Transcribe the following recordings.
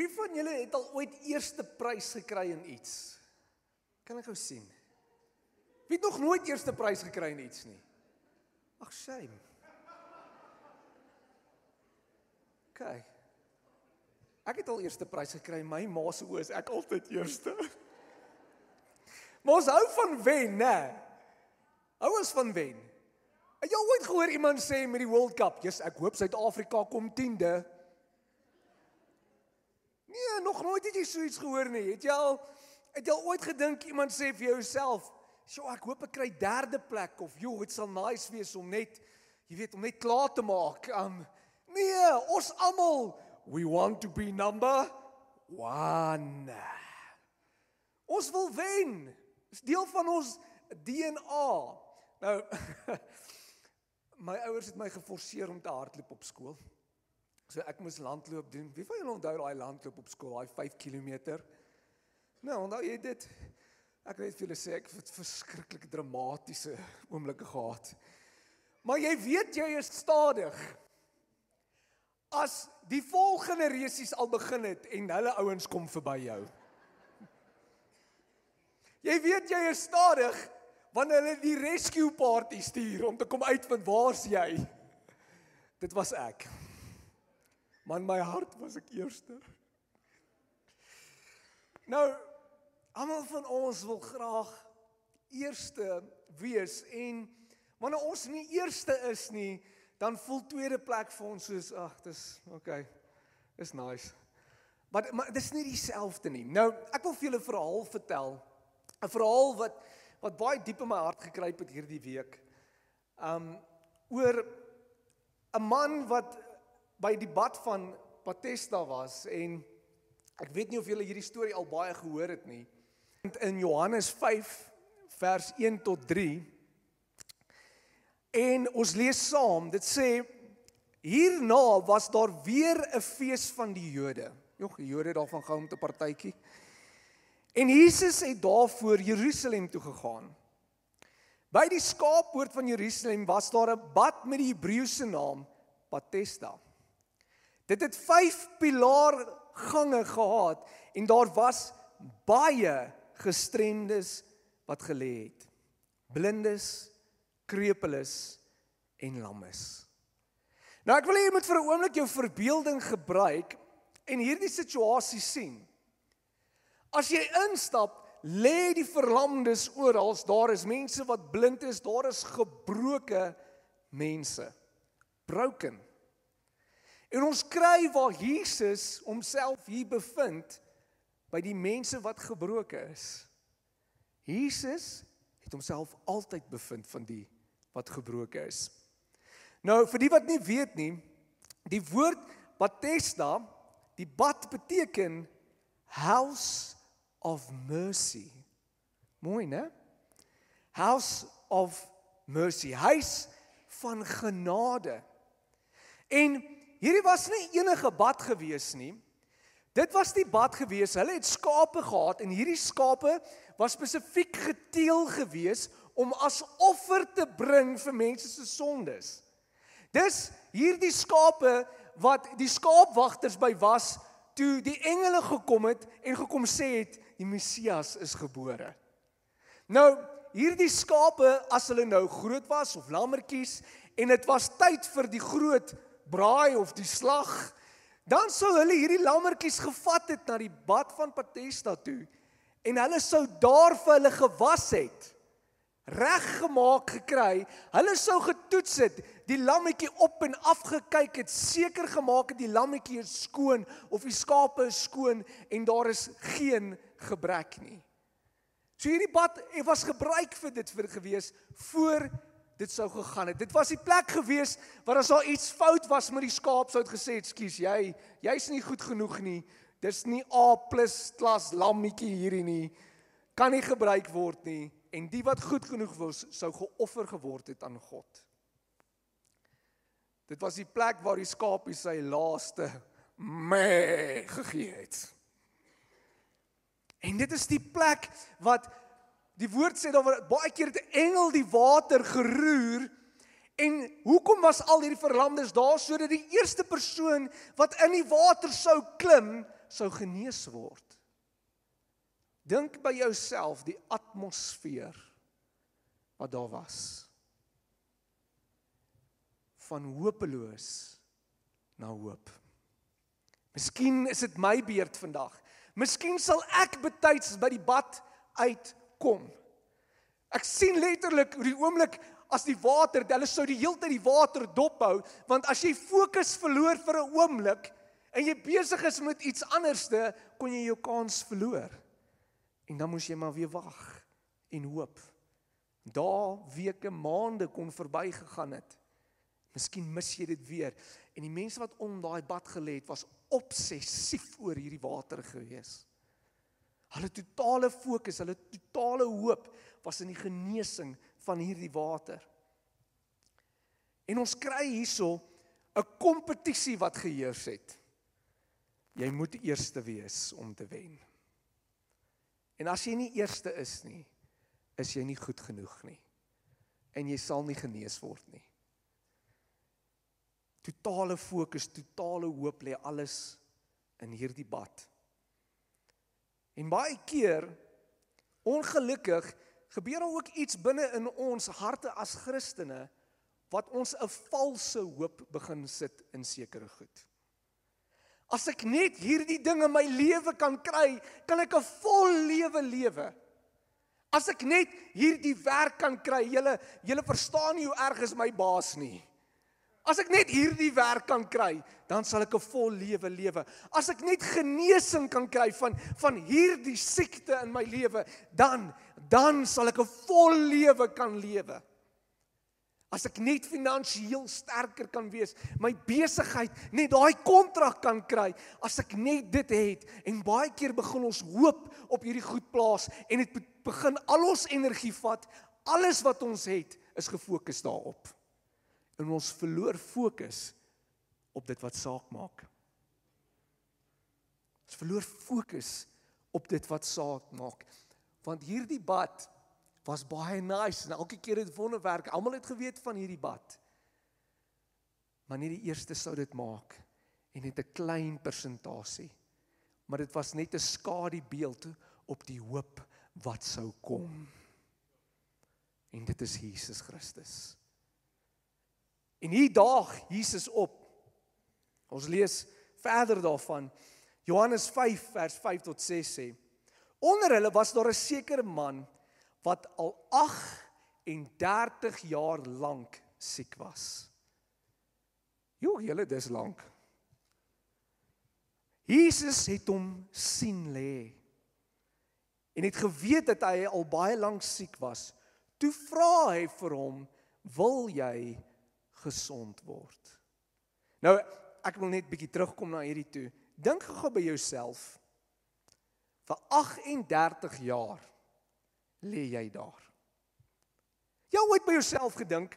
Wie van julle het al ooit eerste prys gekry in iets? Kan ek gou sien? Wie het nog nooit eerste prys gekry in iets nie? Ag shame. OK. Ek het al eerste prys gekry. My ma se oë is ek altyd eerste. Maar ons hou van wen, né? Hou ons van wen. Het jy ooit gehoor iemand sê met die World Cup, "Jesus, ek hoop Suid-Afrika kom 10de." Nee, nog nooit het jy so iets gehoor nie. Het jy al het jy al ooit gedink iemand sê vir jouself, "Sjoe, ek hoop ek kry derde plek of joh, dit sal nice wees om net jy weet om net klaar te maak." Um nee, ons almal we want to be number 1. Ons wil wen. Dis deel van ons DNA. Nou my ouers het my geforseer om te hardloop op skool. So ek moes landloop doen. Wie van julle onthou daai landloop op skool, daai 5 km? Nou, onthou jy dit? Ek weet vir julle sê ek het verskriklik dramatiese oomblikke gehad. Maar jy weet jy is stadig. As die volgende resies al begin het en hulle ouens kom verby jou. Jy weet jy is stadig wanneer hulle die rescue party stuur om te kom uitvind waar's jy. Dit was ek. Man my hart was ek eerste. Nou almal van ons wil graag eerste wees en wanneer ons nie eerste is nie, dan voel tweede plek vir ons soos ag, dis okay. Dis nice. Maar maar dis nie dieselfde nie. Nou, ek wil vir julle 'n verhaal vertel. 'n Verhaal wat wat baie diep in my hart gekruip het hierdie week. Um oor 'n man wat by die bad van Patesta was en ek weet nie of julle hierdie storie al baie gehoor het nie. In Johannes 5 vers 1 tot 3 En ons lees saam, dit sê hierna was daar weer 'n fees van die Jode. Jong, die Jode daarvan gehou om te partytjie. En Jesus het daarvoor Jerusalem toe gegaan. By die skaappoort van Jerusalem was daar 'n bad met die Hebreëse naam Patesta. Dit het 5 pilaar gange gehad en daar was baie gestremdes wat gelê het. Blindes, krepeles en lammes. Nou ek wil hê jy moet vir 'n oomblik jou verbeelding gebruik en hierdie situasie sien. As jy instap, lê die verlamdes oral. Daar is mense wat blind is, daar is gebroke mense. Broken. En ons kry waar Jesus homself hier bevind by die mense wat gebroke is. Jesus het homself altyd bevind van die wat gebroken is. Nou vir die wat nie weet nie, die woord Bethesda, die bad beteken house of mercy. Mooi, né? House of mercy, huis van genade. En hierdie was nie enige bad gewees nie. Dit was die bad gewees. Hulle het skape gehad en hierdie skape was spesifiek geteel gewees om as offer te bring vir mense se sondes. Dis hierdie skape wat die skaapwagters by was toe die engele gekom het en gekom sê het die Messias is gebore. Nou hierdie skape as hulle nou groot was of lammetjies en dit was tyd vir die groot braai of die slag, dan sou hulle hierdie lammetjies gevat het na die bad van Patesta toe en hulle sou daar vir hulle gewas het reggemaak gekry. Hulle sou getoets het, die lammetjie op en af gekyk het, seker gemaak het die lammetjie is skoon of die skape is skoon en daar is geen gebrek nie. So hierdie bad het was gebruik vir dit vir gewees voor dit sou gegaan het. Dit was die plek gewees waar as daar iets fout was met die skaap sou het gesê, "Ekskuus, jy jy's nie goed genoeg nie. Dis nie A+ klas lammetjie hierdie nie. Kan nie gebruik word nie." en die wat goed genoeg was sou geoffer geword het aan God. Dit was die plek waar die skapie sy laaste me gegee het. En dit is die plek wat die woord sê daar baie keer het 'n engel die water geroer en hoekom was al hierdie verlamdes daar sodat die eerste persoon wat in die water sou klim sou genees word. Dink by jouself die atmosfeer wat daar was. Van hopeloos na hoop. Miskien is dit my beurt vandag. Miskien sal ek betyds by die bad uitkom. Ek sien letterlik hoe die oomblik as die water, hulle sou die hele tyd die water dophou, want as jy fokus verloor vir 'n oomblik en jy besig is met iets anderste, kon jy jou kans verloor. En dan moes jy maar weer wag en hoop. Dae, weke, maande kon verbygegaan het. Miskien mis jy dit weer. En die mense wat om daai bad gelê het, was obsessief oor hierdie water gewees. Hulle totale fokus, hulle totale hoop was in die genesing van hierdie water. En ons kry hierso 'n kompetisie wat geheers het. Jy moet eerste wees om te wen. En as jy nie eerste is nie, is jy nie goed genoeg nie. En jy sal nie genees word nie. Totale fokus, totale hoop lê alles in hierdie bad. En baie keer ongelukkig gebeur daar ook iets binne in ons harte as Christene wat ons 'n valse hoop begin sit in sekere goed. As ek net hierdie ding in my lewe kan kry, kan ek 'n vol lewe lewe. As ek net hierdie werk kan kry, julle julle verstaan nie hoe erg is my baas nie. As ek net hierdie werk kan kry, dan sal ek 'n vol lewe lewe. As ek net genesing kan kry van van hierdie siekte in my lewe, dan dan sal ek 'n vol lewe kan lewe. As ek net finansiëel sterker kan wees, my besigheid net daai kontrak kan kry, as ek net dit het en baie keer begin ons hoop op hierdie goed plaas en dit begin al ons energie vat, alles wat ons het is gefokus daarop en ons verloor fokus op dit wat saak maak. Ons verloor fokus op dit wat saak maak. Want hierdie bad was baie nice en elke keer het wonderwerk. Almal het geweet van hierdie bad. Maar nie die eerste sou dit maak en net 'n klein persentasie. Maar dit was net 'n skadubeeld op die hoop wat sou kom. En dit is Jesus Christus. En hier daag Jesus op. Ons lees verder daarvan. Johannes 5 vers 5 tot 6 sê: Onder hulle was daar 'n sekere man wat al 38 jaar lank siek was. Jo, julle dis lank. Jesus het hom sien lê. En het geweet dat hy al baie lank siek was. Toe vra hy vir hom: "Wil jy gesond word. Nou, ek wil net bietjie terugkom na hierdie toe. Dink gou by jouself. Vir 38 jaar lê jy daar. Jy het by jouself gedink.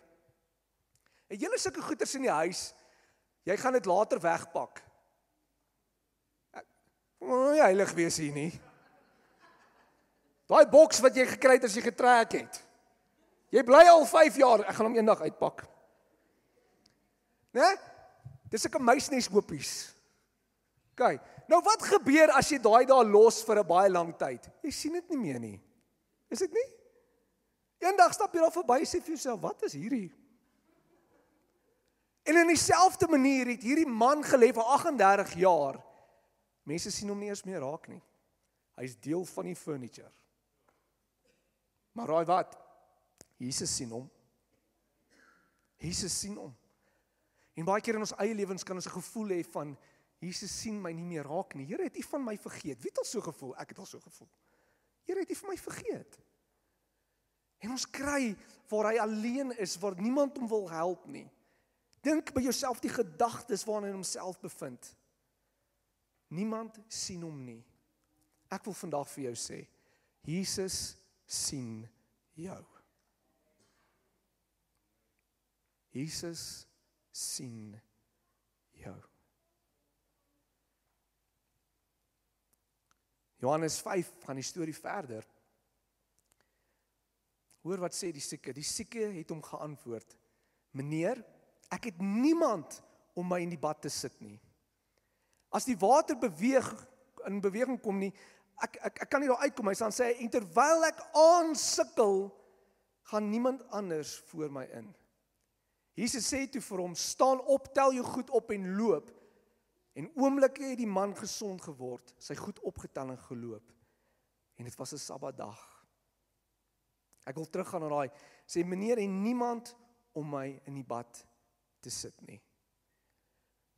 Het jy sulke goeders in die huis? Jy gaan dit later wegpak. Moenie heilig wees hier nie. Daai boks wat jy gekry het as jy getrek het. Jy bly al 5 jaar, ek gaan hom eendag uitpak. Né? Dis 'n muisnes hoopies. OK. Nou wat gebeur as jy daai daar los vir 'n baie lang tyd? Jy sien dit nie meer nie. Is dit nie? Eendag stap jy daar verby sê vir jouself, "Wat is hierdie?" En in dieselfde manier het hierdie man geleef vir 38 jaar. Mense sien hom nie eens meer raak nie. Hy's deel van die furniture. Maar raai wat? Jesus sien hom. Jesus sien hom. En baie keer in ons eie lewens kan ons 'n gevoel hê van Jesus sien my nie meer raak nie. Here het U van my vergeet. Wie het al so gevoel? Ek het al so gevoel. Here het U van my vergeet. En ons kry waar hy alleen is, waar niemand hom wil help nie. Dink by jouself die gedagtes waarin hy homself bevind. Niemand sien hom nie. Ek wil vandag vir jou sê, Jesus sien jou. Jesus sien jou. Johannes 5 gaan die storie verder. Hoor wat sê die sieke? Die sieke het hom geantwoord: "Meneer, ek het niemand om my in die bad te sit nie. As die water beweeg in beweging kom nie. Ek ek ek kan nie daar uitkom. Hy sê en terwyl ek aansukkel, gaan niemand anders voor my in. Jesus sê toe vir hom: "Staan op, tel jou goed op en loop." En oomblik het die man gesond geword, sy goed opgetel en geloop. En dit was 'n Sabbatdag. Ek wil teruggaan na daai sê meneer en niemand om my in die bad te sit nie.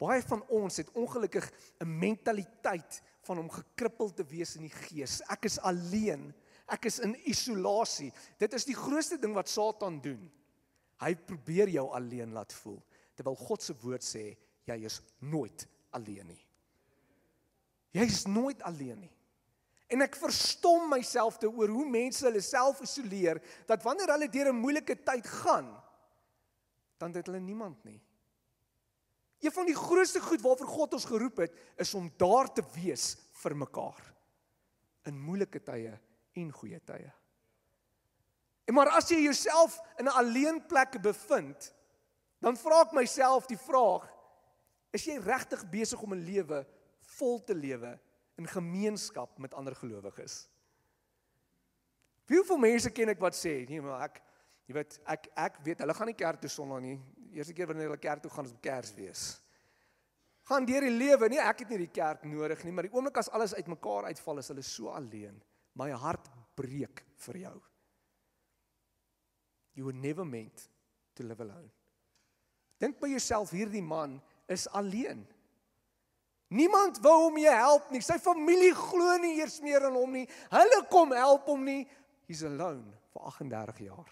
Baie van ons het ongelukkig 'n mentaliteit van om gekrippeld te wees in die gees. Ek is alleen. Ek is in isolasie. Dit is die grootste ding wat Satan doen. Hy probeer jou alleen laat voel terwyl God se woord sê jy is nooit alleen nie. Jy is nooit alleen nie. En ek verstom myself te oor hoe mense hulle self isoleer dat wanneer hulle deur 'n moeilike tyd gaan dan het hulle niemand nie. Een van die grootste goed waarvoor God ons geroep het is om daar te wees vir mekaar in moeilike tye en goeie tye. En maar as jy jouself in 'n alleen plek bevind, dan vra ek myself die vraag: is jy regtig besig om 'n lewe vol te lewe in gemeenskap met ander gelowiges? Hoeveel mense ken ek wat sê, nee maar ek jy weet ek ek weet hulle gaan nie kerk toe sonder nie. Eerste keer wanneer hulle kerk toe gaan is op Kersfees. Gaan deur die lewe, nee ek het nie die kerk nodig nie, maar die oomblik as alles uitmekaar uitval is hulle so alleen. My hart breek vir jou. You were never meant to live alone. Dink by jouself, hierdie man is alleen. Niemand wou hom mee help nie. Sy familie glo nie eers meer in hom nie. Hulle kom help hom nie. He's alone vir 38 jaar.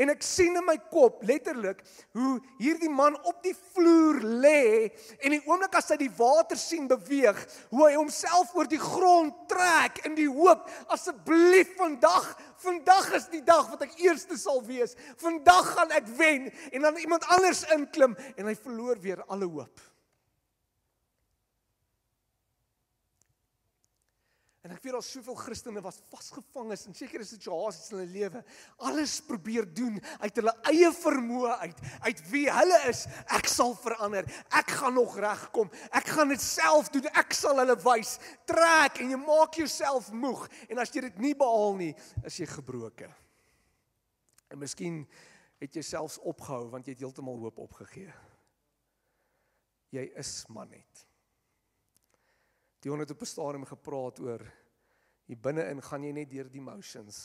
En ek sien in my kop letterlik hoe hierdie man op die vloer lê en die oomblik as hy die water sien beweeg, hoe hy homself oor die grond trek in die hoop asseblief vandag, vandag is die dag wat ek eerste sal wees. Vandag gaan ek wen en dan iemand anders inklim en hy verloor weer alle hoop. En ek weet daar soveel Christene wat vasgevang is in sekere situasies in hulle lewe. Alles probeer doen uit hulle eie vermoë uit, uit wie hulle is. Ek sal verander. Ek gaan nog regkom. Ek gaan dit self doen. Ek sal hulle wys. Trek en jy maak jouself moeg en as jy dit nie behaal nie, is jy gebroken. En miskien het jy selfs opgehou want jy het heeltemal hoop opgegee. Jy is maar net. Dion het op 'n stadium gepraat oor hier binne-in gaan jy net deur die motions.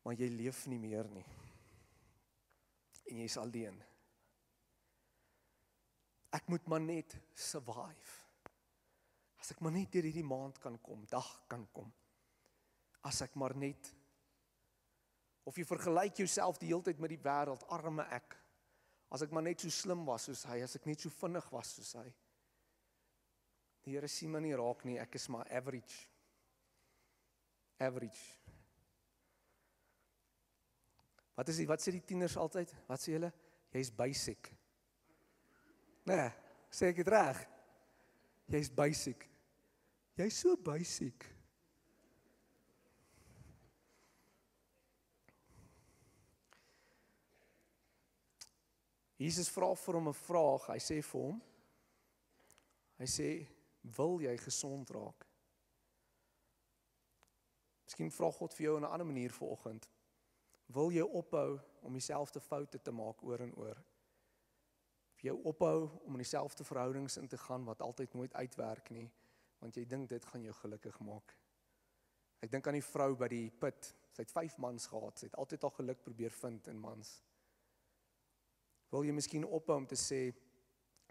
Maar jy leef nie meer nie. En jy's alleen. Ek moet maar net survive. As ek maar net deur hierdie maand kan kom, dag kan kom. As ek maar net of jy vergelyk jouself die hele tyd met die wêreld, arme ek. As ek maar net so slim was soos hy, as ek net so vinnig was soos hy. Die Here sien my nie raak nie, ek is maar average. Average. Wat is die wat sê die tieners altyd? Wat sê hulle? Jy's basic. Nee, sê ek dit reg? Jy's basic. Jy's so basic. Jesus vra vir hom 'n vraag. Hy sê vir hom Hy sê wil jy gesond raak? Miskien vra God vir jou in 'n ander manier vanoggend. Wil jy ophou om dieselfde foute te maak oor en oor? Vir jou ophou om in dieselfde verhoudings in te gaan wat altyd nooit uitwerk nie, want jy dink dit gaan jou gelukkig maak. Ek dink aan die vrou by die put. Sy het 5 mans gehad. Sy het altyd al geluk probeer vind in mans. Wil jy miskien ophou om te sê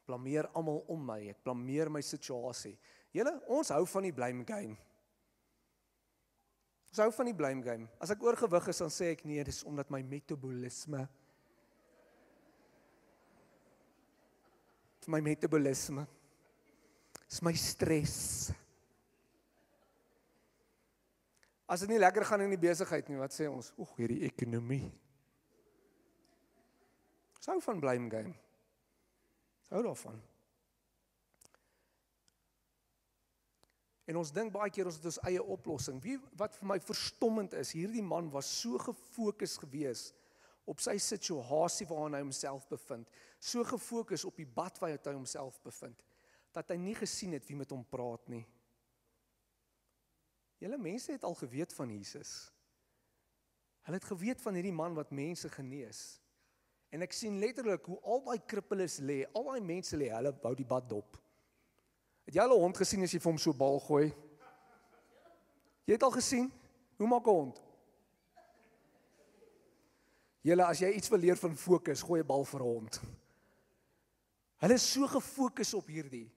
blameer almal om my. Ek blameer my situasie. Julle, ons hou van die blame game. Ons hou van die blame game. As ek oorgewig is, dan sê ek nee, dis omdat my metabolisme my metabolisme is my stres. As dit nie lekker gaan in die besigheid nie, wat sê ons? Oeg, hierdie ekonomie. Sou van blame game. Hou daarvan. En ons dink baie keer ons het ons eie oplossing. Wie wat vir my verstommend is, hierdie man was so gefokus gewees op sy situasie waarin hy homself bevind, so gefokus op die bad waar hy homself bevind, dat hy nie gesien het wie met hom praat nie. Julle mense het al geweet van Jesus. Hulle het geweet van hierdie man wat mense genees. En ek sien letterlik hoe al daai krippeles lê, al daai mense lê, hulle bou die bad dop. Het jy al 'n hond gesien as jy vir hom so bal gooi? Jy het al gesien hoe maak 'n hond? Julle as jy iets wil leer van fokus, gooi 'n bal vir 'n hond. Hulle is so gefokus op hierdie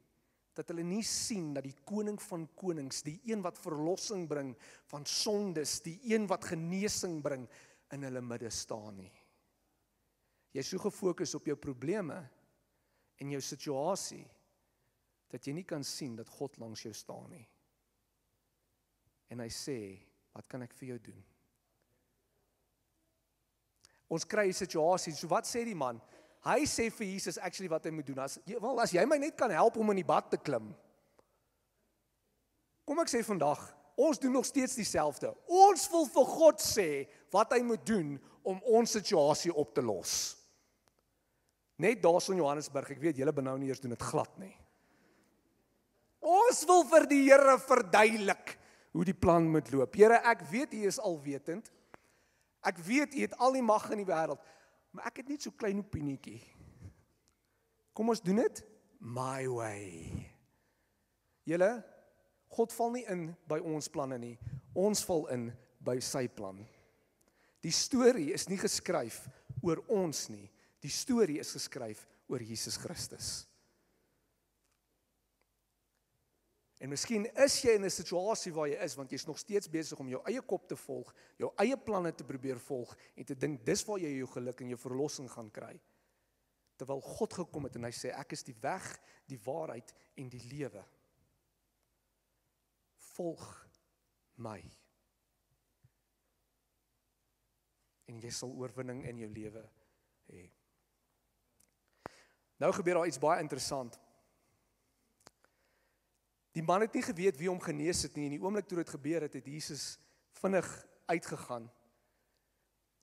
dat hulle nie sien dat die koning van konings, die een wat verlossing bring van sondes, die een wat genesing bring in hulle midde staan nie. Jy's so gefokus op jou probleme en jou situasie dat jy nie kan sien dat God langs jou staan nie. En hy sê, "Wat kan ek vir jou doen?" Ons kry 'n situasie, so wat sê die man? Hy sê vir Jesus actually wat hy moet doen. As wel as jy my net kan help om in die bad te klim. Kom ek sê vandag, ons doen nog steeds dieselfde. Ons wil vir God sê wat hy moet doen om ons situasie op te los. Net daarson Johannesburg, ek weet julle benou nie eers doen dit glad nie. Ons wil vir die Here verduidelik hoe die plan moet loop. Here, ek weet U is alwetend. Ek weet U het al die mag in die wêreld. Maar ek het net so klein opinietjie. Kom ons doen dit my way. Julle God val nie in by ons planne nie. Ons val in by sy plan. Die storie is nie geskryf oor ons nie. Die storie is geskryf oor Jesus Christus. En miskien is jy in 'n situasie waar jy is want jy's nog steeds besig om jou eie kop te volg, jou eie planne te probeer volg en te dink dis waar jy jou geluk en jou verlossing gaan kry. Terwyl God gekom het en hy sê ek is die weg, die waarheid en die lewe. Volg my. En jy sal oorwinning in jou lewe hê. Nou gebeur daar iets baie interessant. Die man het nie geweet wie hom genees het nie en die oomblik toe dit gebeur het, het Jesus vinnig uitgegaan.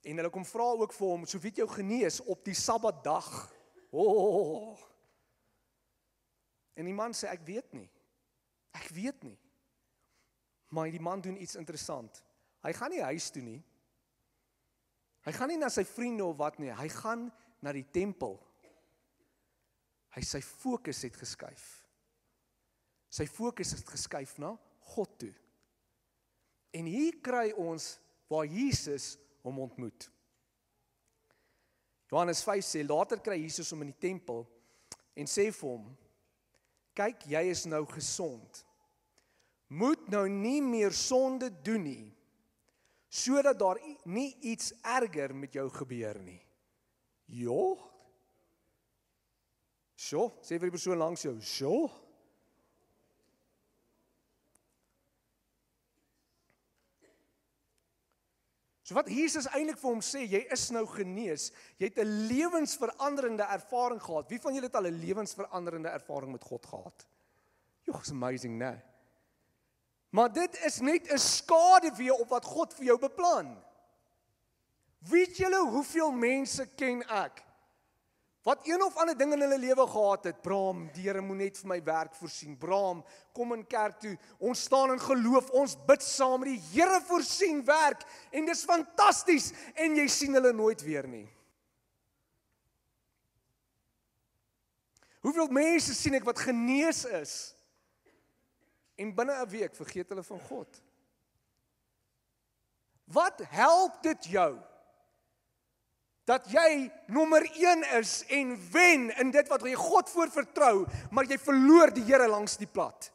En hulle kom vra ook vir hom, "So wie het jou genees op die Sabbatdag?" Oh. En die man sê, "Ek weet nie. Ek weet nie." Maar die man doen iets interessant. Hy gaan nie huis toe nie. Hy gaan nie na sy vriende of wat nie. Hy gaan na die tempel. Hy sy fokus het geskuif. Sy fokus het geskuif na God toe. En hier kry ons waar Jesus hom ontmoet. Johannes 5 sê later kry Jesus hom in die tempel en sê vir hom: "Kyk, jy is nou gesond. Moet nou nie meer sonde doen nie, sodat daar nie iets erger met jou gebeur nie." Jo. So, sê vir die persoon langs jou, "So." So wat Jesus eintlik vir hom sê, jy is nou genees. Jy het 'n lewensveranderende ervaring gehad. Wie van julle het al 'n lewensveranderende ervaring met God gehad? Jogg, is amazing, né? Maar dit is net 'n skaduwee op wat God vir jou beplan. Weet julle hoeveel mense ken ek wat een of ander ding in hulle lewe gehad het. Braam, die Here moet net vir my werk voorsien. Braam, kom in kerk toe. Ons staan in geloof. Ons bid saam die Here voorsien werk en dis fantasties en jy sien hulle nooit weer nie. Hoeveel mense sien ek wat genees is en binne 'n week vergeet hulle van God? Wat help dit jou? Dat jy nommer 1 is en wen in dit wat jy God voor vertrou, maar jy verloor die Here langs die pad.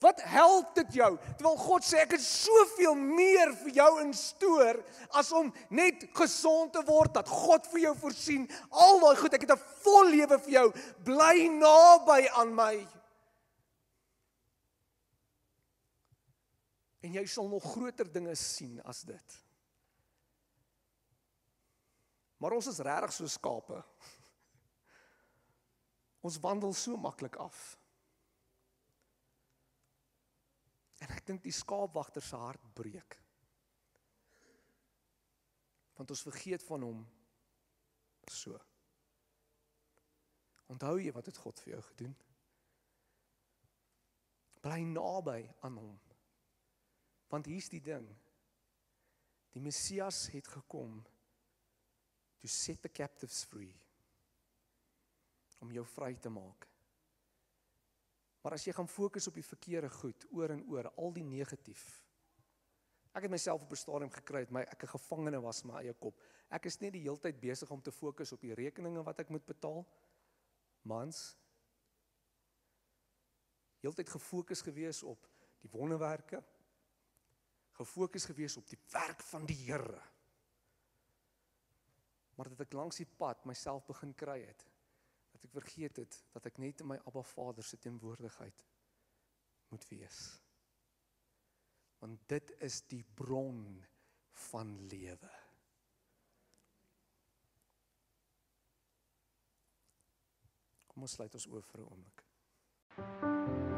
Wat help dit jou? Terwyl God sê ek het soveel meer vir jou in stoor as om net gesond te word dat God vir jou voorsien. Al daai goed ek het 'n vol lewe vir jou. Bly naby aan my. En jy sal nog groter dinge sien as dit Maar ons is regtig so skape. Ons wandel so maklik af. En ek dink die skaapwagter se hart breek. Want ons vergeet van hom so. Onthou jy wat het God vir jou gedoen? Bly naby aan hom. Want hier's die ding. Die Messias het gekom to set the captives free. Om jou vry te maak. Maar as jy gaan fokus op die verkeerde goed oor en oor, al die negatief. Ek het myself op 'n stadium gekry het my ek 'n gevangene was my eie kop. Ek is net die heeltyd besig om te fokus op die rekeninge wat ek moet betaal. Mans heeltyd gefokus gewees op die wonderwerke. Gefokus gewees op die werk van die Here. Maar dat ek langs die pad myself begin kry het dat ek vergeet het dat ek net in my Abba Vader se teenwoordigheid moet wees. Want dit is die bron van lewe. Kom ons sluit ons oë vir 'n oomblik.